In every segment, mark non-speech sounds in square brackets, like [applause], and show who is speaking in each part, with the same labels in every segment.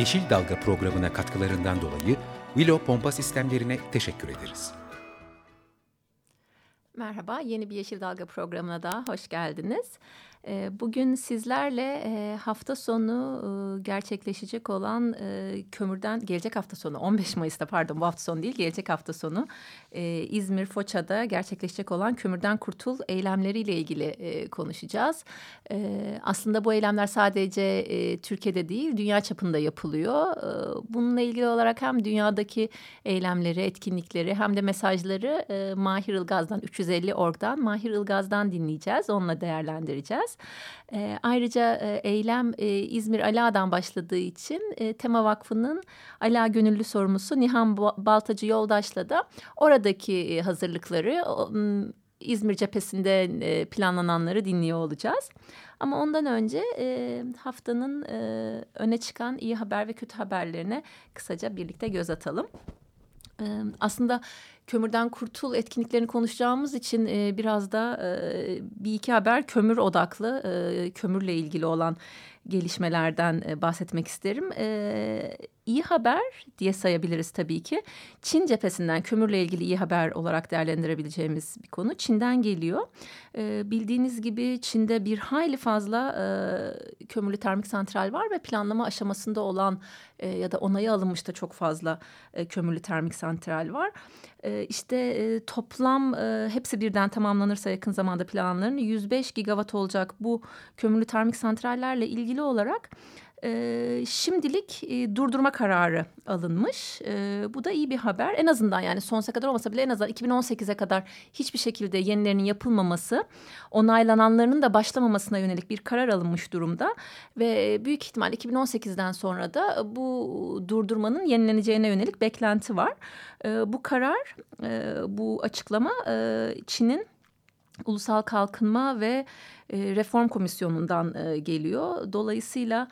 Speaker 1: Yeşil Dalga programına katkılarından dolayı Willow Pompa Sistemlerine teşekkür ederiz.
Speaker 2: Merhaba, yeni bir Yeşil Dalga programına da hoş geldiniz. Ee, bugün sizlerle e, hafta sonu e, gerçekleşecek olan e, kömürden gelecek hafta sonu 15 Mayıs'ta pardon bu hafta sonu değil gelecek hafta sonu İzmir Foça'da gerçekleşecek olan kömürden kurtul eylemleriyle ilgili konuşacağız. Aslında bu eylemler sadece Türkiye'de değil dünya çapında yapılıyor. Bununla ilgili olarak hem dünyadaki eylemleri, etkinlikleri hem de mesajları Mahir Ilgaz'dan 350 org'dan Mahir Ilgaz'dan dinleyeceğiz. Onunla değerlendireceğiz edeceğiz. E, ayrıca e, eylem e, İzmir Ala'dan başladığı için e, Tema Vakfı'nın Ala Gönüllü sorumlusu Nihan Baltacı Yoldaş'la da oradaki e, hazırlıkları İzmir cephesinde e, planlananları dinliyor olacağız. Ama ondan önce e, haftanın öne çıkan iyi haber ve kötü haberlerine kısaca birlikte göz atalım. Aslında kömürden kurtul etkinliklerini konuşacağımız için e, biraz da e, bir iki haber kömür odaklı, e, kömürle ilgili olan gelişmelerden e, bahsetmek isterim. E, iyi haber diye sayabiliriz tabii ki. Çin cephesinden kömürle ilgili iyi haber olarak değerlendirebileceğimiz bir konu. Çin'den geliyor. E, bildiğiniz gibi Çin'de bir hayli fazla e, kömürlü termik santral var ve planlama aşamasında olan e, ya da onayı alınmış da çok fazla e, kömürlü termik santral var. E, işte toplam e, hepsi birden tamamlanırsa yakın zamanda planların 105 gigawatt olacak bu kömürlü termik santrallerle ilgili olarak e, şimdilik e, durdurma kararı alınmış. E, bu da iyi bir haber. En azından yani sonsuza kadar olmasa bile en azından 2018'e kadar hiçbir şekilde yenilerinin yapılmaması, onaylananlarının da başlamamasına yönelik bir karar alınmış durumda. Ve büyük ihtimal 2018'den sonra da bu durdurmanın yenileneceğine yönelik beklenti var. E, bu karar, e, bu açıklama e, Çin'in Ulusal Kalkınma ve Reform Komisyonu'ndan geliyor. Dolayısıyla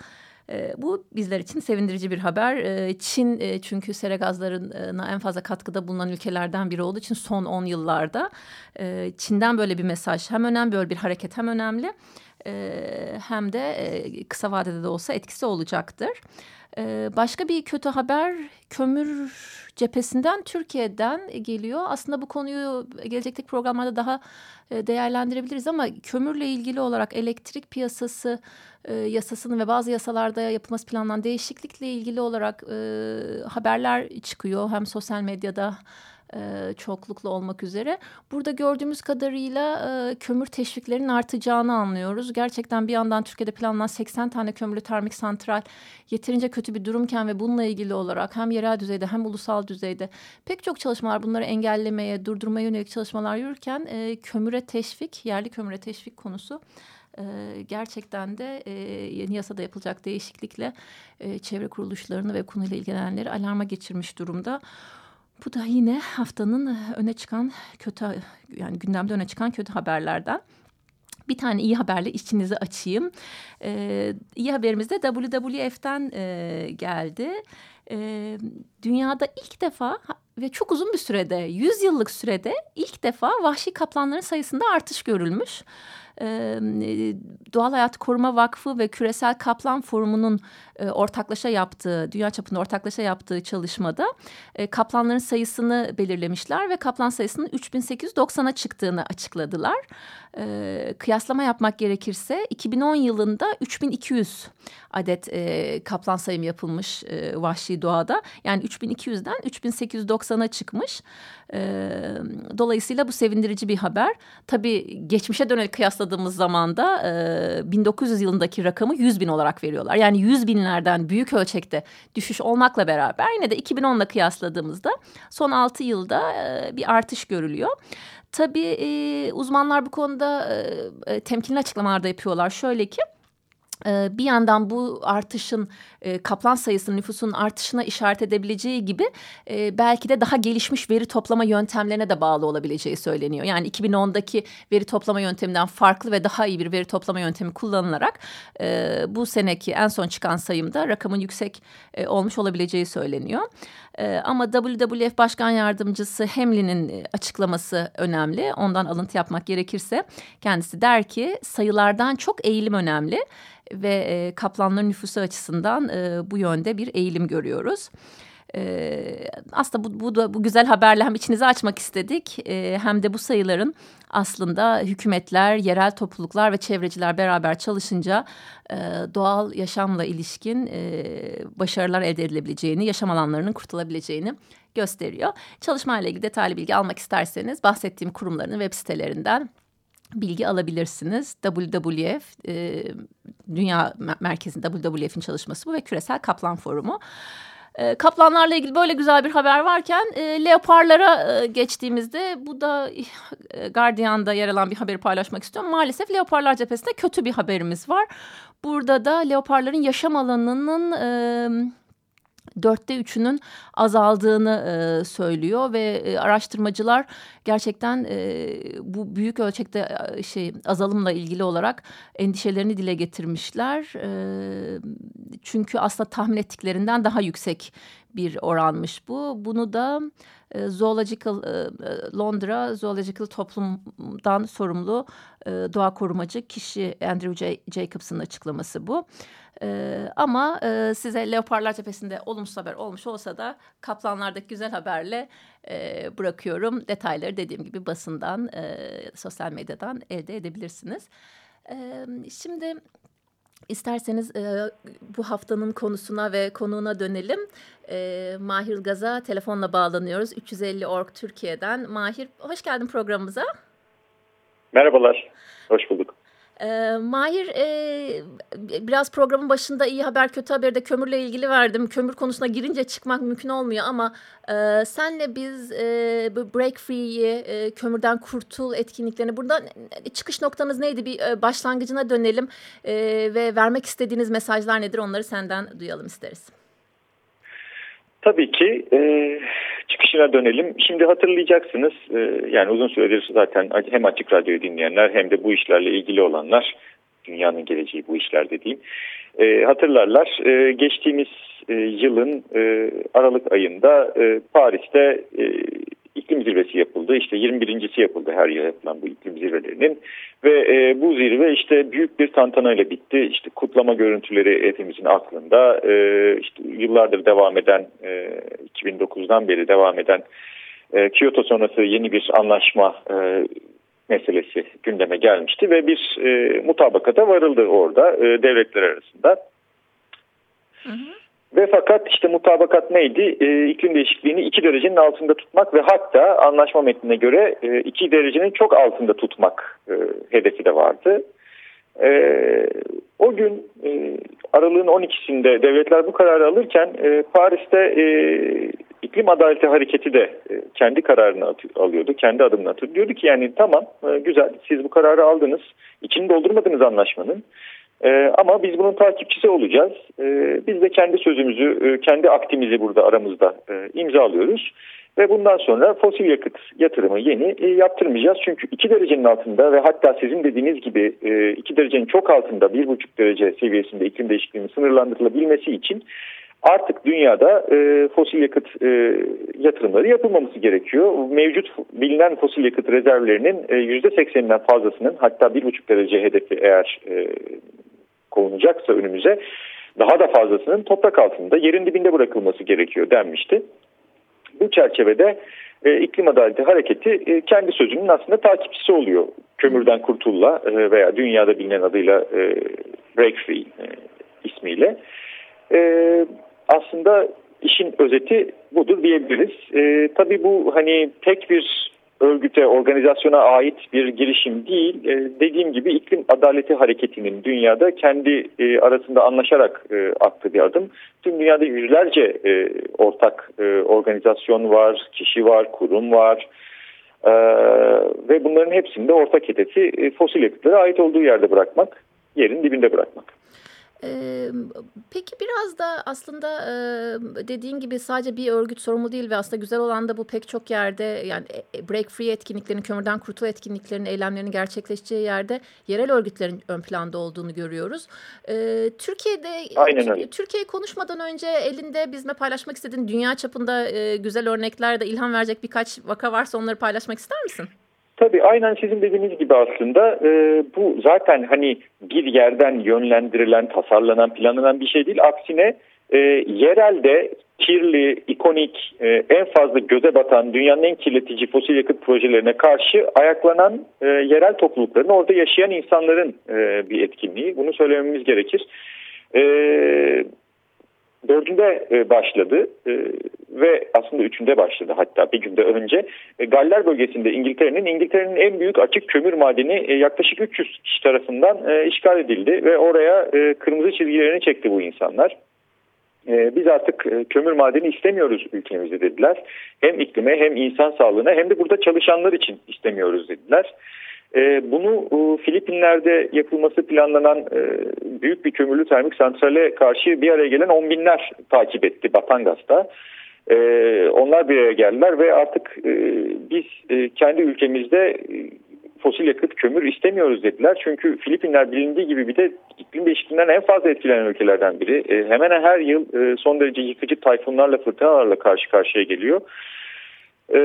Speaker 2: e, bu bizler için sevindirici bir haber. E, Çin e, çünkü sera gazlarına en fazla katkıda bulunan ülkelerden biri olduğu için son 10 yıllarda e, Çin'den böyle bir mesaj hem önemli böyle bir hareket hem önemli e, hem de e, kısa vadede de olsa etkisi olacaktır. E, başka bir kötü haber kömür cephesinden Türkiye'den geliyor. Aslında bu konuyu gelecekteki programlarda daha değerlendirebiliriz ama kömürle ilgili olarak elektrik piyasası e, yasasının ve bazı yasalarda yapılması planlanan değişiklikle ilgili olarak haberler çıkıyor. Hem sosyal medyada e, çoklukla olmak üzere. Burada gördüğümüz kadarıyla e, kömür teşviklerinin artacağını anlıyoruz. Gerçekten bir yandan Türkiye'de planlanan 80 tane kömürlü termik santral yeterince kötü bir durumken ve bununla ilgili olarak hem yerel düzeyde hem ulusal düzeyde pek çok çalışmalar bunları engellemeye, durdurmaya yönelik çalışmalar yürürken e, kömüre teşvik, yerli kömüre teşvik konusu e, gerçekten de e, yeni yasada yapılacak değişiklikle e, çevre kuruluşlarını ve konuyla ilgilenenleri alarma geçirmiş durumda. Bu da yine haftanın e, öne çıkan kötü yani gündemde öne çıkan kötü haberlerden. Bir tane iyi haberle içinizi açayım. Ee, iyi haberimiz de WWF'den e, geldi. E, dünyada ilk defa ve çok uzun bir sürede, 100 yıllık sürede ilk defa vahşi kaplanların sayısında artış görülmüş e, Doğal Hayat Koruma Vakfı ve Küresel Kaplan Forumu'nun e, ortaklaşa yaptığı, dünya çapında ortaklaşa yaptığı çalışmada e, kaplanların sayısını belirlemişler ve kaplan sayısının 3890'a çıktığını açıkladılar. E, kıyaslama yapmak gerekirse 2010 yılında 3200 adet e, kaplan sayımı yapılmış e, vahşi doğada. Yani 3200'den 3890'a çıkmış. E, dolayısıyla bu sevindirici bir haber. Tabii geçmişe dönelik kıyasladığımız zaman da e, 1900 yılındaki rakamı 100 bin olarak veriyorlar. Yani 100 binlerden büyük ölçekte düşüş olmakla beraber yine de 2010'la kıyasladığımızda son 6 yılda e, bir artış görülüyor. Tabii e, uzmanlar bu konuda e, temkinli açıklamalar da yapıyorlar. Şöyle ki bir yandan bu artışın e, kaplan sayısının nüfusun artışına işaret edebileceği gibi e, belki de daha gelişmiş veri toplama yöntemlerine de bağlı olabileceği söyleniyor. Yani 2010'daki veri toplama yönteminden farklı ve daha iyi bir veri toplama yöntemi kullanılarak e, bu seneki en son çıkan sayımda rakamın yüksek olmuş olabileceği söyleniyor. Ama WWF Başkan Yardımcısı Hemlin'in açıklaması önemli. Ondan alıntı yapmak gerekirse kendisi der ki sayılardan çok eğilim önemli ve e, kaplanların nüfusu açısından e, bu yönde bir eğilim görüyoruz. Ee, aslında bu, bu da bu güzel haberle hem içinizi açmak istedik e, hem de bu sayıların aslında hükümetler, yerel topluluklar ve çevreciler beraber çalışınca e, doğal yaşamla ilişkin e, başarılar elde edilebileceğini, yaşam alanlarının kurtulabileceğini gösteriyor. Çalışmayla ilgili detaylı bilgi almak isterseniz bahsettiğim kurumların web sitelerinden bilgi alabilirsiniz. WWF e, Dünya Merkezi'nin WWF'in çalışması bu ve Küresel Kaplan Forumu. E, kaplanlarla ilgili böyle güzel bir haber varken e, leoparlara e, geçtiğimizde bu da e, Guardian'da yer alan bir haberi paylaşmak istiyorum. Maalesef leoparlar cephesinde kötü bir haberimiz var. Burada da leoparların yaşam alanının... dörtte üçünün azaldığını e, söylüyor ve e, araştırmacılar gerçekten e, bu büyük ölçekte e, şey azalımla ilgili olarak endişelerini dile getirmişler. E, çünkü aslında tahmin ettiklerinden daha yüksek bir oranmış bu. Bunu da e, Zoological e, e, Londra Zoological Toplum'dan sorumlu e, doğa korumacı kişi Andrew J. Jacobs'ın açıklaması bu. E, ama e, size Leoparlar Tepesi'nde olumsuz haber olmuş olsa da Kaplanlar'daki güzel haberle e, bırakıyorum. Detayları dediğim gibi basından, e, sosyal medyadan elde edebilirsiniz. E, şimdi isterseniz e, bu haftanın konusuna ve konuğuna dönelim. E, Mahir Gaz'a telefonla bağlanıyoruz. 350 Org Türkiye'den. Mahir hoş geldin programımıza.
Speaker 3: Merhabalar, hoş bulduk.
Speaker 2: E, Mahir e, biraz programın başında iyi haber kötü haberi de kömürle ilgili verdim. Kömür konusuna girince çıkmak mümkün olmuyor ama e, senle biz e, Break Free'yi e, kömürden kurtul etkinliklerini buradan e, çıkış noktanız neydi bir e, başlangıcına dönelim e, ve vermek istediğiniz mesajlar nedir onları senden duyalım isteriz.
Speaker 3: Tabii ki e, çıkışına dönelim. Şimdi hatırlayacaksınız e, yani uzun süredir zaten hem Açık Radyo'yu dinleyenler hem de bu işlerle ilgili olanlar dünyanın geleceği bu işler dediğim e, hatırlarlar. E, geçtiğimiz e, yılın e, Aralık ayında e, Paris'te e, iklim zirvesi yapıldı. İşte 21.si yapıldı her yıl yapılan bu iklim zirvelerinin. Ve e, bu zirve işte büyük bir tantanayla bitti. İşte kutlama görüntüleri hepimizin aklında. E, işte yıllardır devam eden, e, 2009'dan beri devam eden e, Kyoto sonrası yeni bir anlaşma e, meselesi gündeme gelmişti ve bir e, mutabakata varıldı orada e, devletler arasında. Hı hı. Ve fakat işte mutabakat neydi? E, iklim değişikliğini 2 derecenin altında tutmak ve hatta anlaşma metnine göre 2 e, derecenin çok altında tutmak e, hedefi de vardı. E, o gün e, aralığın 12'sinde devletler bu kararı alırken e, Paris'te e, iklim adaleti hareketi de e, kendi kararını alıyordu, kendi adımını atıyordu. Diyordu ki yani tamam e, güzel siz bu kararı aldınız, içini doldurmadınız anlaşmanın. E, ama biz bunun takipçisi olacağız. E, biz de kendi sözümüzü, e, kendi aktimizi burada aramızda e, imzalıyoruz. Ve bundan sonra fosil yakıt yatırımı yeni e, yaptırmayacağız. Çünkü 2 derecenin altında ve hatta sizin dediğiniz gibi 2 e, derecenin çok altında 1,5 derece seviyesinde iklim değişikliğinin sınırlandırılabilmesi için artık dünyada e, fosil yakıt e, yatırımları yapılmaması gerekiyor. Mevcut bilinen fosil yakıt rezervlerinin e, %80'inden fazlasının hatta 1,5 derece hedefi eğer e, konulacaksa önümüze daha da fazlasının toprak altında yerin dibinde bırakılması gerekiyor denmişti. Bu çerçevede e, iklim adaleti hareketi e, kendi sözünün aslında takipçisi oluyor. Kömürden kurtulla e, veya dünyada bilinen adıyla e, Break Free e, ismiyle. E, aslında işin özeti budur diyebiliriz. E, tabii bu hani tek bir örgüte, organizasyona ait bir girişim değil. E, dediğim gibi iklim adaleti hareketinin dünyada kendi e, arasında anlaşarak e, attığı bir adım. Tüm dünyada yüzlerce e, ortak e, organizasyon var, kişi var, kurum var. Ee, ve bunların hepsinde ortak hedefi e, fosil yakıtlara ait olduğu yerde bırakmak, yerin dibinde bırakmak.
Speaker 2: Ee, peki biraz da aslında e, dediğin gibi sadece bir örgüt sorumlu değil ve aslında güzel olan da bu pek çok yerde yani e, break free etkinliklerin, kömürden kurtul etkinliklerin, eylemlerinin gerçekleşeceği yerde yerel örgütlerin ön planda olduğunu görüyoruz. Ee, Türkiye'de
Speaker 3: Aynen öyle.
Speaker 2: Türkiye'yi konuşmadan önce elinde bizimle paylaşmak istediğin dünya çapında e, güzel örnekler de ilham verecek birkaç vaka varsa onları paylaşmak ister misin?
Speaker 3: Tabii aynen sizin dediğiniz gibi aslında e, bu zaten hani bir yerden yönlendirilen, tasarlanan, planlanan bir şey değil. Aksine e, yerelde kirli, ikonik, e, en fazla göze batan dünyanın en kirletici fosil yakıt projelerine karşı ayaklanan e, yerel toplulukların, orada yaşayan insanların e, bir etkinliği. Bunu söylememiz gerekir. E, dördünde e, başladı e, ve aslında üçünde başladı hatta bir günde önce. E, Galler bölgesinde İngiltere'nin İngiltere'nin en büyük açık kömür madeni yaklaşık 300 kişi tarafından işgal edildi ve oraya kırmızı çizgilerini çekti bu insanlar. Biz artık kömür madeni istemiyoruz ülkemizde dediler. Hem iklime hem insan sağlığına hem de burada çalışanlar için istemiyoruz dediler. E, bunu e, Filipinler'de yapılması planlanan e, büyük bir kömürlü termik santrale karşı bir araya gelen on binler takip etti Batangas'ta. E, onlar bir araya geldiler ve artık e, biz kendi ülkemizde fosil yakıt kömür istemiyoruz dediler. Çünkü Filipinler bilindiği gibi bir de iklim değişikliğinden en fazla etkilenen ülkelerden biri. Hemen her yıl son derece yıkıcı tayfunlarla fırtınalarla karşı karşıya geliyor. E,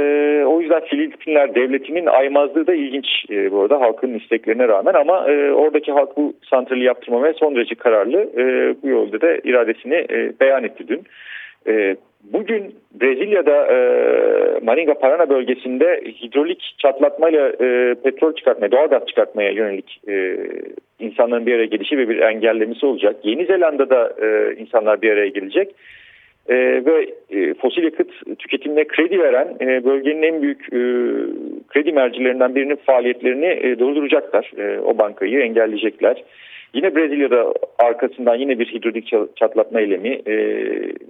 Speaker 3: o yüzden Filipinler devletinin aymazlığı da ilginç e, bu arada halkın isteklerine rağmen ama e, oradaki halk bu santrali yaptırmamaya son derece kararlı. E, bu yolda da iradesini e, beyan etti dün. E, bugün Brezilya'da e, Maringa Parana bölgesinde hidrolik çatlatmayla e, petrol çıkartmaya, doğalgaz çıkartmaya yönelik e, insanların bir araya gelişi ve bir engellemesi olacak. Yeni Zelanda'da e, insanlar bir araya gelecek e, ve fosil yakıt tüketimine kredi veren e, bölgenin en büyük e, kredi mercilerinden birinin faaliyetlerini e, durduracaklar. E, o bankayı engelleyecekler. Yine Brezilya'da arkasından yine bir hidrolik çatlatma eylemi e,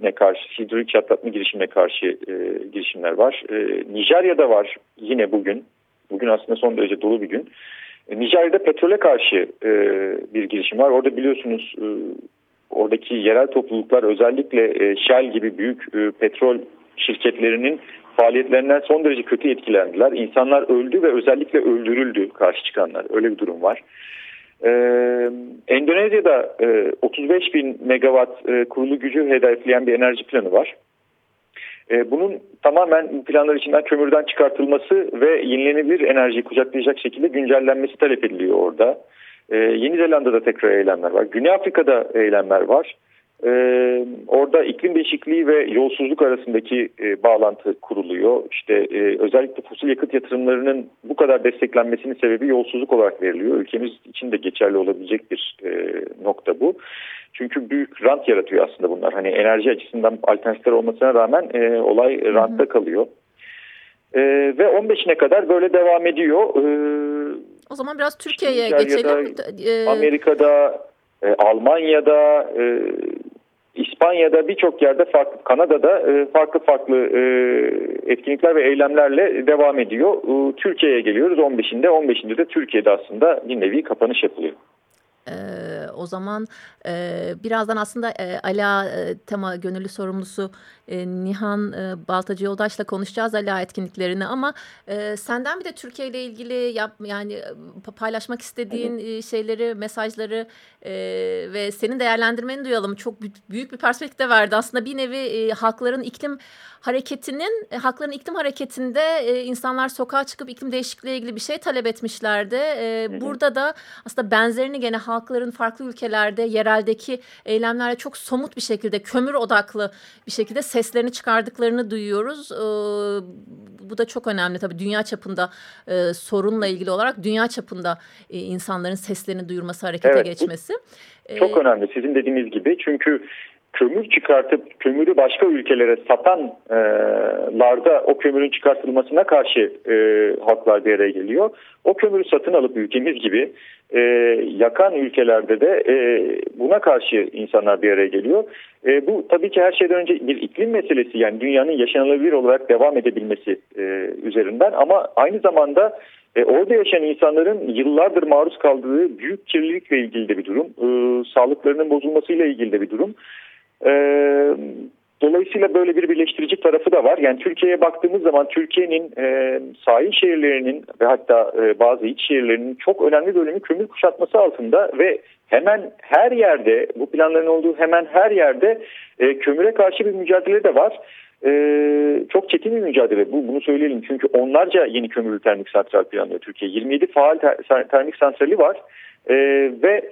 Speaker 3: ne karşı hidrolik çatlatma girişimine karşı e, girişimler var. E, Nijerya'da var yine bugün. Bugün aslında son derece dolu bir gün. E, Nijerya'da petrole karşı e, bir girişim var. Orada biliyorsunuz e, oradaki yerel topluluklar özellikle e, Shell gibi büyük e, petrol şirketlerinin faaliyetlerinden son derece kötü etkilendiler. İnsanlar öldü ve özellikle öldürüldü karşı çıkanlar. Öyle bir durum var. Ee, Endonezya'da e, 35 bin megawatt e, kurulu gücü hedefleyen bir enerji planı var. E, bunun tamamen planlar içinden kömürden çıkartılması ve yenilenebilir enerjiyi kucaklayacak şekilde güncellenmesi talep ediliyor orada. Ee, Yeni Zelanda'da tekrar eylemler var. Güney Afrika'da eylemler var. Ee, orada iklim değişikliği ve yolsuzluk arasındaki e, bağlantı kuruluyor. İşte e, özellikle fosil yakıt yatırımlarının bu kadar desteklenmesinin sebebi yolsuzluk olarak veriliyor. Ülkemiz için de geçerli olabilecek bir e, nokta bu. Çünkü büyük rant yaratıyor aslında bunlar. Hani enerji açısından alternatifler olmasına rağmen e, olay rantta kalıyor. E, ve 15'ine kadar böyle devam ediyor. E,
Speaker 2: o zaman biraz Türkiye'ye geçelim.
Speaker 3: Ee, Amerika'da, e, Almanya'da, e, İspanya'da birçok yerde farklı, Kanada'da e, farklı farklı e, etkinlikler ve eylemlerle devam ediyor. E, Türkiye'ye geliyoruz 15'inde. 15'inde de Türkiye'de aslında bir nevi kapanış yapılıyor.
Speaker 2: Ee, o zaman e, birazdan aslında e, ALA e, tema gönüllü sorumlusu e, Nihan e, Baltacı Yoldaş'la konuşacağız ALA etkinliklerini ama e, senden bir de Türkiye ile ilgili yap, yani paylaşmak istediğin evet. şeyleri, mesajları e, ve senin değerlendirmeni duyalım. Çok büyük bir perspektif verdi. Aslında bir nevi e, halkların iklim hareketinin, e, halkların iklim hareketinde e, insanlar sokağa çıkıp iklim değişikliği ilgili bir şey talep etmişlerdi. E, burada da aslında benzerini gene halkların farklı ülkelerde yereldeki eylemlerle çok somut bir şekilde kömür odaklı bir şekilde seslerini çıkardıklarını duyuyoruz. E, bu da çok önemli tabii dünya çapında e, sorunla ilgili olarak dünya çapında e, insanların seslerini duyurması, harekete evet, geçmesi.
Speaker 3: Çok ee, önemli sizin dediğiniz gibi çünkü kömür çıkartıp kömürü başka ülkelere satanlarda o kömürün çıkartılmasına karşı e, halklar bir araya geliyor. O kömürü satın alıp ülkemiz gibi e, yakan ülkelerde de e, buna karşı insanlar bir araya geliyor. E, bu tabii ki her şeyden önce bir iklim meselesi yani dünyanın yaşanılabilir olarak devam edebilmesi e, üzerinden ama aynı zamanda e, orada yaşayan insanların yıllardır maruz kaldığı büyük kirlilikle ilgili de bir durum. E, sağlıklarının bozulmasıyla ilgili de bir durum. E, dolayısıyla böyle bir birleştirici tarafı da var. Yani Türkiye'ye baktığımız zaman Türkiye'nin e, sahil şehirlerinin ve hatta e, bazı iç şehirlerinin çok önemli bölümü kömür kuşatması altında ve hemen her yerde bu planların olduğu hemen her yerde e, kömüre karşı bir mücadele de var e, çok çetin bir mücadele. Bu, bunu söyleyelim çünkü onlarca yeni kömürlü termik santral planlıyor Türkiye. 27 faal ter, termik santrali var e, ve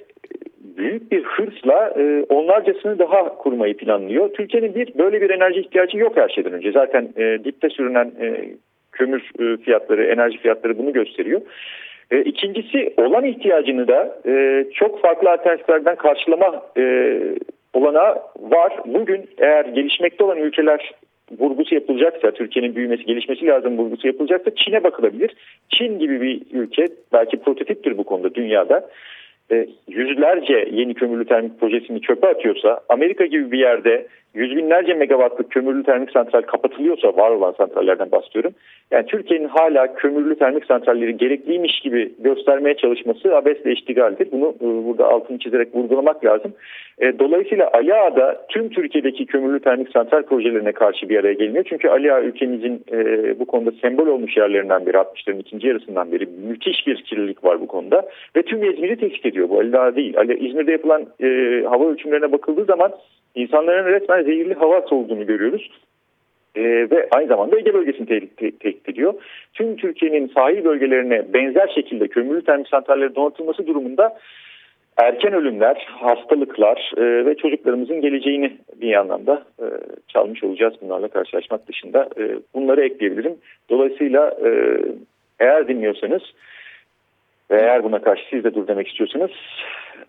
Speaker 3: büyük bir hırsla e, onlarcasını daha kurmayı planlıyor. Türkiye'nin bir böyle bir enerji ihtiyacı yok her şeyden önce. Zaten e, dipte sürünen e, kömür e, fiyatları, enerji fiyatları bunu gösteriyor. E, ikincisi olan ihtiyacını da e, çok farklı alternatiflerden karşılama e, olanağı var. Bugün eğer gelişmekte olan ülkeler vurgusu yapılacaksa, Türkiye'nin büyümesi, gelişmesi lazım vurgusu yapılacaksa Çin'e bakılabilir. Çin gibi bir ülke belki prototiptir bu konuda dünyada. E, yüzlerce yeni kömürlü termik projesini çöpe atıyorsa, Amerika gibi bir yerde yüz binlerce megawattlık kömürlü termik santral kapatılıyorsa, var olan santrallerden bahsediyorum. Yani Türkiye'nin hala kömürlü termik santralleri gerekliymiş gibi göstermeye çalışması abesle iştigaldir. Bunu e, burada altını çizerek vurgulamak lazım. E, dolayısıyla Ali Ağa'da tüm Türkiye'deki kömürlü termik santral projelerine karşı bir araya geliniyor. Çünkü Ali ülkemizin e, bu konuda sembol olmuş yerlerinden biri 60'ların ikinci yarısından beri müthiş bir kirlilik var bu konuda. Ve tüm İzmir'i tehdit ediyor bu Ali değil. İzmir'de yapılan hava ölçümlerine bakıldığı zaman insanların resmen zehirli hava olduğunu görüyoruz. Ee, ve aynı zamanda Ege bölgesini tehdit te te ediyor. Tüm Türkiye'nin sahil bölgelerine benzer şekilde kömürlü termik santralleri donatılması durumunda erken ölümler, hastalıklar e, ve çocuklarımızın geleceğini bir anlamda e, çalmış olacağız bunlarla karşılaşmak dışında. E, bunları ekleyebilirim. Dolayısıyla e, eğer dinliyorsanız ve eğer buna karşı siz de dur demek istiyorsanız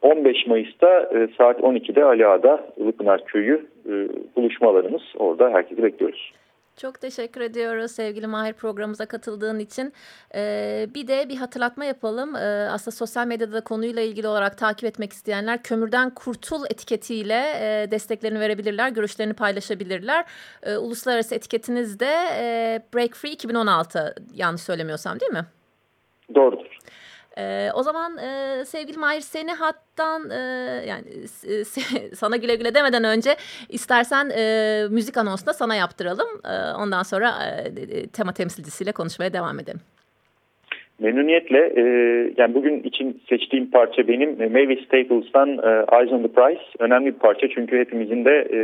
Speaker 3: 15 Mayıs'ta e, saat 12'de Ali Ağa'da Köyü e, buluşma alanımız. Orada herkesi bekliyoruz.
Speaker 2: Çok teşekkür ediyoruz sevgili Mahir programımıza katıldığın için. Ee, bir de bir hatırlatma yapalım. Ee, aslında sosyal medyada da konuyla ilgili olarak takip etmek isteyenler kömürden kurtul etiketiyle e, desteklerini verebilirler, görüşlerini paylaşabilirler. Ee, uluslararası etiketiniz de e, Break Free 2016 yanlış söylemiyorsam değil mi?
Speaker 3: Doğrudur.
Speaker 2: Ee, o zaman e, sevgili Mahir seni hattan e, yani e, [laughs] sana güle güle demeden önce istersen e, müzik anonsunu sana yaptıralım. E, ondan sonra e, tema temsilcisiyle konuşmaya devam edelim.
Speaker 3: Memnuniyetle. E, yani bugün için seçtiğim parça benim e, Mavis Staples'tan e, Eyes on the Prize. Önemli bir parça çünkü hepimizin de e,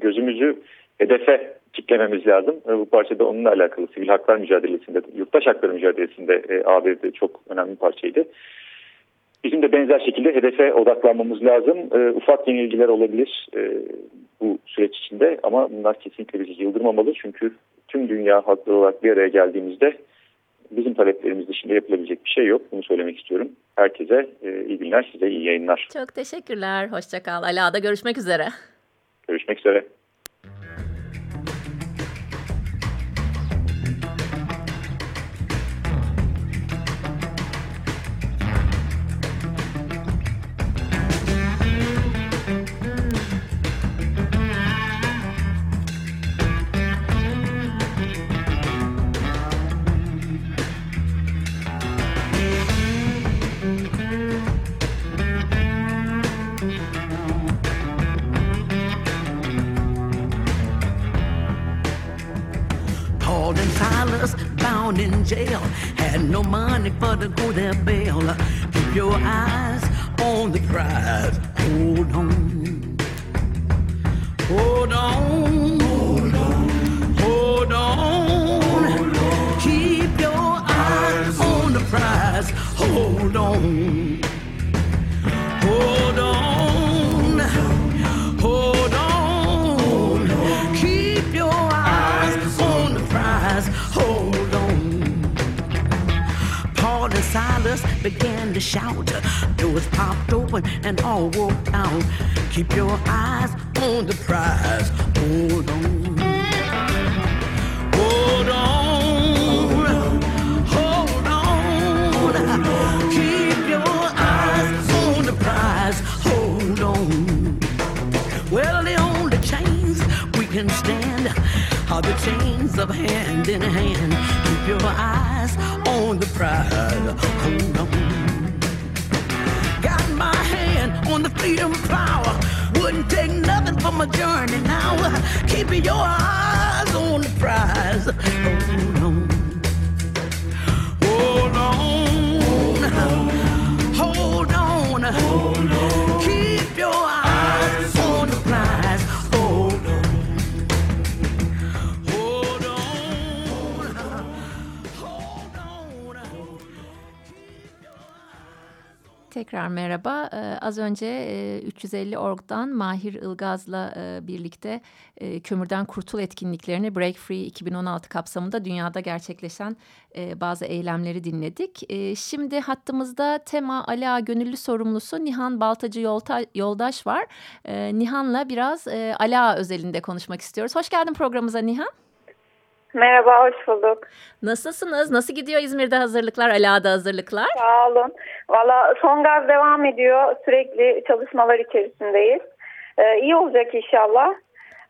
Speaker 3: gözümüzü hedefe kitlememiz lazım. E, bu parçada onunla alakalı sivil haklar mücadelesinde, yurttaş hakları mücadelesinde e, ABD çok önemli bir parçaydı. Bizim de benzer şekilde hedefe odaklanmamız lazım. E, ufak yenilgiler olabilir e, bu süreç içinde ama bunlar kesinlikle bizi yıldırmamalı. Çünkü tüm dünya hakları olarak bir araya geldiğimizde bizim taleplerimiz dışında yapılabilecek bir şey yok. Bunu söylemek istiyorum. Herkese e, iyi günler, size iyi yayınlar.
Speaker 2: Çok teşekkürler. Hoşçakal. Ala'da görüşmek üzere.
Speaker 3: Görüşmek üzere.
Speaker 4: Go their bail. Keep your eyes on the prize. Began to shout. Doors popped open and all walked out. Keep your eyes on the prize. Hold on. Hold on. Hold on. Keep your eyes on the prize. Hold on. Well, the only chains we can are the chains of hand in hand. Keep your eyes on the prize. Oh, Hold on. Got my hand on the freedom power. Wouldn't take nothing from my journey now. Keep your eyes on the prize. Oh, Hold on. Hold on. Hold on. Hold on. Keep
Speaker 2: Tekrar merhaba. Ee, az önce e, 350 Org'dan Mahir Ilgaz'la e, birlikte e, kömürden kurtul etkinliklerini Break Free 2016 kapsamında dünyada gerçekleşen e, bazı eylemleri dinledik. E, şimdi hattımızda Tema Ala Gönüllü Sorumlusu Nihan Baltacı Yolta, Yoldaş var. E, Nihan'la biraz e, Ala özelinde konuşmak istiyoruz. Hoş geldin programımıza Nihan.
Speaker 5: Merhaba, hoş bulduk.
Speaker 2: Nasılsınız? Nasıl gidiyor İzmir'de hazırlıklar, Ala'da hazırlıklar?
Speaker 5: Sağ olun. Valla son gaz devam ediyor. Sürekli çalışmalar içerisindeyiz. Ee, iyi olacak inşallah.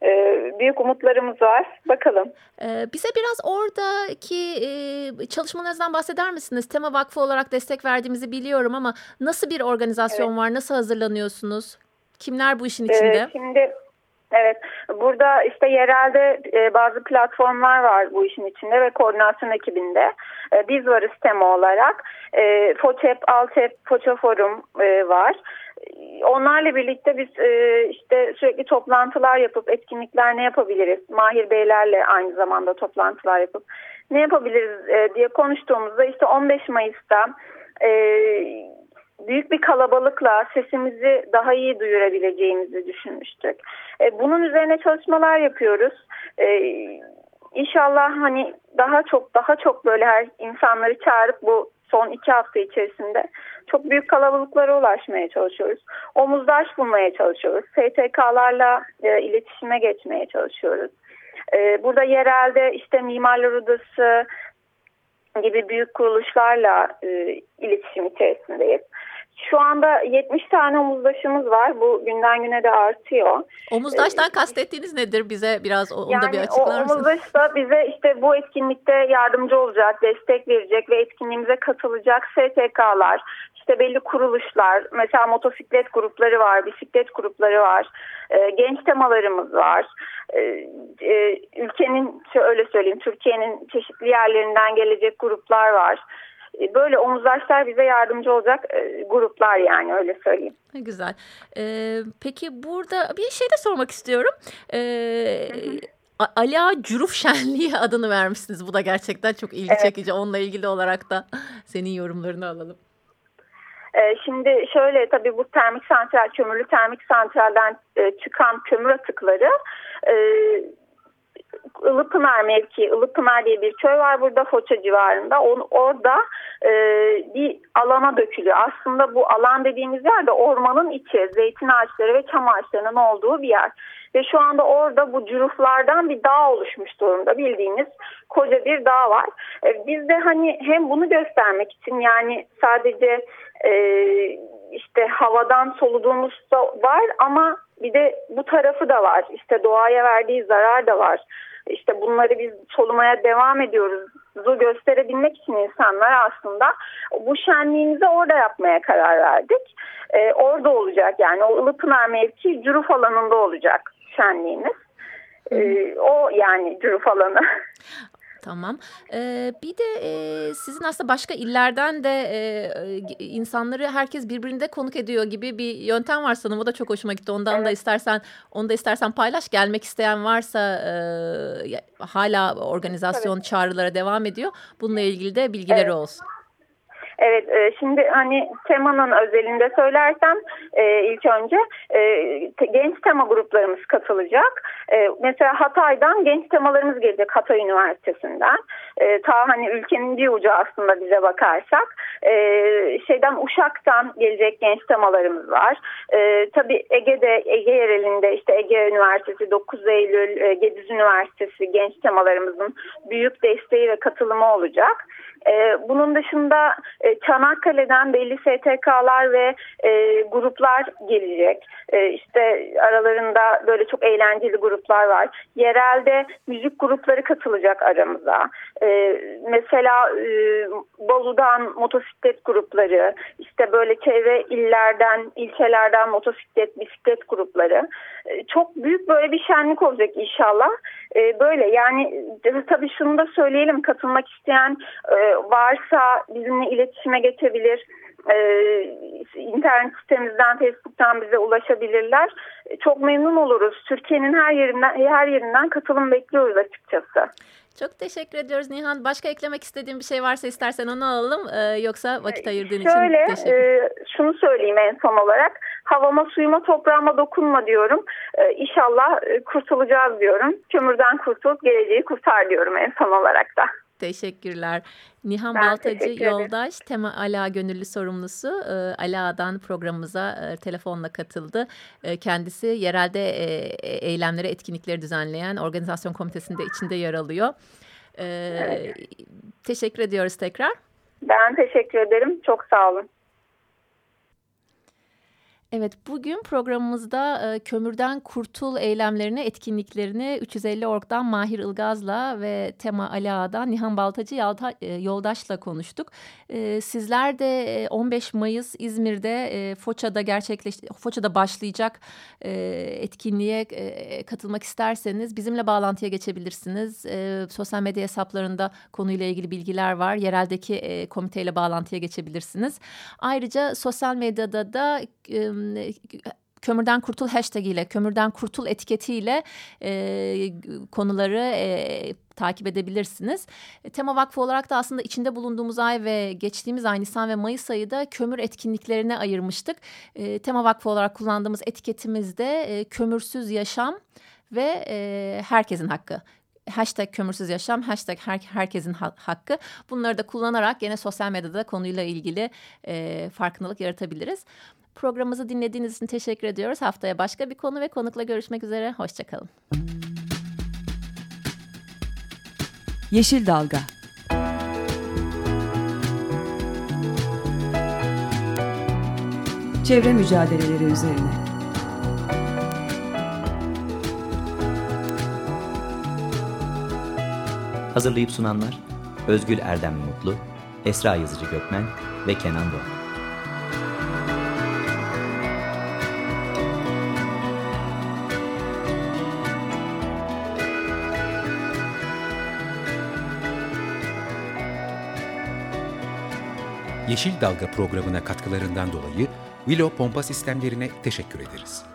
Speaker 5: Ee, büyük umutlarımız var. Bakalım.
Speaker 2: Ee, bize biraz oradaki e, çalışmalarınızdan bahseder misiniz? Tema Vakfı olarak destek verdiğimizi biliyorum ama nasıl bir organizasyon var? Nasıl hazırlanıyorsunuz? Kimler bu işin içinde?
Speaker 5: Ee, şimdi evet burada işte yerelde e, bazı platformlar var bu işin içinde ve koordinasyon ekibinde. E, biz varız tema olarak. E, FOÇEP, ALTEP, FOÇA Forum e, var. Onlarla birlikte biz işte sürekli toplantılar yapıp etkinlikler ne yapabiliriz? Mahir Beylerle aynı zamanda toplantılar yapıp ne yapabiliriz diye konuştuğumuzda işte 15 Mayıs'ta e, büyük bir kalabalıkla sesimizi daha iyi duyurabileceğimizi düşünmüştük. E, bunun üzerine çalışmalar yapıyoruz. E, İnşallah hani daha çok daha çok böyle her insanları çağırıp bu son iki hafta içerisinde çok büyük kalabalıklara ulaşmaya çalışıyoruz. Omuzdaş bulmaya çalışıyoruz. STK'larla e, iletişime geçmeye çalışıyoruz. E, burada yerelde işte Mimarlar Odası gibi büyük kuruluşlarla e, iletişim içerisindeyiz. Şu anda 70 tane omuzdaşımız var. Bu günden güne de artıyor.
Speaker 2: Omuzdaştan kastettiğiniz nedir? Bize biraz onu
Speaker 5: yani
Speaker 2: da bir açıklar mısınız?
Speaker 5: omuzdaş da bize işte bu etkinlikte yardımcı olacak, destek verecek ve etkinliğimize katılacak STK'lar, işte belli kuruluşlar, mesela motosiklet grupları var, bisiklet grupları var, e, genç temalarımız var. E, e, ülkenin, şöyle söyleyeyim, Türkiye'nin çeşitli yerlerinden gelecek gruplar var. E, Böyle omuzdaşlar bize yardımcı olacak e, gruplar yani öyle söyleyeyim.
Speaker 2: Ne güzel. Ee, peki burada bir şey de sormak istiyorum. Ee, Ala Cüruf Şenliği [laughs] adını vermişsiniz. Bu da gerçekten çok ilgi
Speaker 5: Evet.
Speaker 2: çekici. Onunla ilgili olarak da senin yorumlarını alalım.
Speaker 5: Ee, Şimdi şöyle tabii bu termik santral, kömürlü termik santralden e, çıkan kömür atıkları e, Ilıpınar mevki, Ilıpınar diye bir köy var burada Foça civarında. On, orada e, bir alana dökülüyor. Aslında bu alan dediğimiz yer de ormanın içi, zeytin ağaçları ve çam ağaçlarının olduğu bir yer. Ve şu anda orada bu cüruflardan bir dağ oluşmuş durumda bildiğiniz koca bir dağ var. E, biz de hani hem bunu göstermek için yani sadece e, işte havadan soluduğumuz da var ama bir de bu tarafı da var. İşte doğaya verdiği zarar da var. İşte bunları biz solumaya devam ediyoruz. Bu gösterebilmek için insanlar aslında bu şenliğimizi orada yapmaya karar verdik. Ee, orada olacak yani o Ilıpınar mevki Cüruf alanında olacak şenliğimiz. Ee, o yani Cüruf alanı. [laughs]
Speaker 2: Tamam. Ee, bir de e, sizin aslında başka illerden de e, insanları herkes birbirinde konuk ediyor gibi bir yöntem var sanırım. O da çok hoşuma gitti. Ondan da
Speaker 5: Evet.
Speaker 2: istersen onu da istersen paylaş. Gelmek isteyen varsa e, hala organizasyon çağrılara devam ediyor. Bununla ilgili de bilgileri
Speaker 5: Evet.
Speaker 2: olsun.
Speaker 5: Evet e, şimdi hani temanın özelinde söylersem e, ilk önce e, te- genç tema gruplarımız katılacak. E, mesela Hatay'dan genç temalarımız gelecek Hatay Üniversitesi'nden. E, ta hani ülkenin bir ucu aslında bize bakarsak e, şeyden Uşak'tan gelecek genç temalarımız var. E, tabii Ege'de Ege yerelinde işte Ege Üniversitesi 9 Eylül e, Gediz Üniversitesi genç temalarımızın büyük desteği ve katılımı olacak. Bunun dışında e, Çanakkale'den belli STK'lar ve e, gruplar gelecek. İşte aralarında böyle çok eğlenceli gruplar var. Yerelde müzik grupları katılacak aramıza. E, mesela e, Bolu'dan motosiklet grupları, işte böyle çevre illerden, ilçelerden motosiklet, bisiklet grupları. E, çok büyük böyle bir şenlik olacak inşallah. E, böyle yani tabii şunu da söyleyelim katılmak isteyen e, varsa bizimle iletişime geçebilir. Ee, internet sitemizden, Facebook'tan bize ulaşabilirler. Çok memnun oluruz. Türkiye'nin her yerinden her yerinden katılım bekliyoruz açıkçası.
Speaker 2: Çok teşekkür ediyoruz Nihan. Başka eklemek istediğin bir şey varsa istersen onu alalım. Ee, yoksa vakit ayırdığın
Speaker 5: Şöyle,
Speaker 2: için teşekkür
Speaker 5: e, şunu söyleyeyim en son olarak. Havama, suyuma, toprağıma dokunma diyorum. Ee, inşallah kurtulacağız diyorum. Kömürden kurtul, geleceği kurtar diyorum en son olarak da.
Speaker 2: Teşekkürler. Nihan
Speaker 5: Ben
Speaker 2: Baltacı Yoldaş, Tema Ala Gönüllü Sorumlusu. E, Ala'dan programımıza e, telefonla katıldı. E, kendisi yerelde eylemlere, etkinlikleri düzenleyen organizasyon komitesinde içinde yer alıyor.
Speaker 5: Evet.
Speaker 2: Teşekkür ediyoruz tekrar.
Speaker 5: Ben teşekkür ederim. Çok sağ olun.
Speaker 2: Evet bugün programımızda e, kömürden kurtul eylemlerini, etkinliklerini 350 Org'dan Mahir Ilgaz'la ve Tema Ali Ağa'dan Nihan Baltacı Yalta, e, Yoldaş'la konuştuk. E, sizler de e, 15 Mayıs İzmir'de e, Foça'da gerçekleş Foça'da başlayacak e, etkinliğe e, katılmak isterseniz bizimle bağlantıya geçebilirsiniz. E, sosyal medya hesaplarında konuyla ilgili bilgiler var. Yereldeki e, komiteyle bağlantıya geçebilirsiniz. Ayrıca sosyal medyada da e, kömürden kurtul hashtag ile kömürden kurtul etiketiyle e, konuları e, takip edebilirsiniz. Tema Vakfı olarak da aslında içinde bulunduğumuz ay ve geçtiğimiz ay Nisan ve Mayıs ayı da kömür etkinliklerine ayırmıştık. E, Tema Vakfı olarak kullandığımız etiketimizde e, kömürsüz yaşam ve e, herkesin hakkı hashtag kömürsüz yaşam, hashtag her, herkesin ha- hakkı. Bunları da kullanarak yine sosyal medyada konuyla ilgili e, farkındalık yaratabiliriz. Programımızı dinlediğiniz için teşekkür ediyoruz. Haftaya başka bir konu ve konukla görüşmek üzere. Hoşçakalın.
Speaker 6: Yeşil Dalga Çevre mücadeleleri üzerine
Speaker 7: Hazırlayıp sunanlar Özgül Erdem Mutlu, Esra Yazıcı Gökmen ve Kenan Doğan.
Speaker 1: Yeşil Dalga programına katkılarından dolayı Willow Pompa Sistemlerine teşekkür ederiz.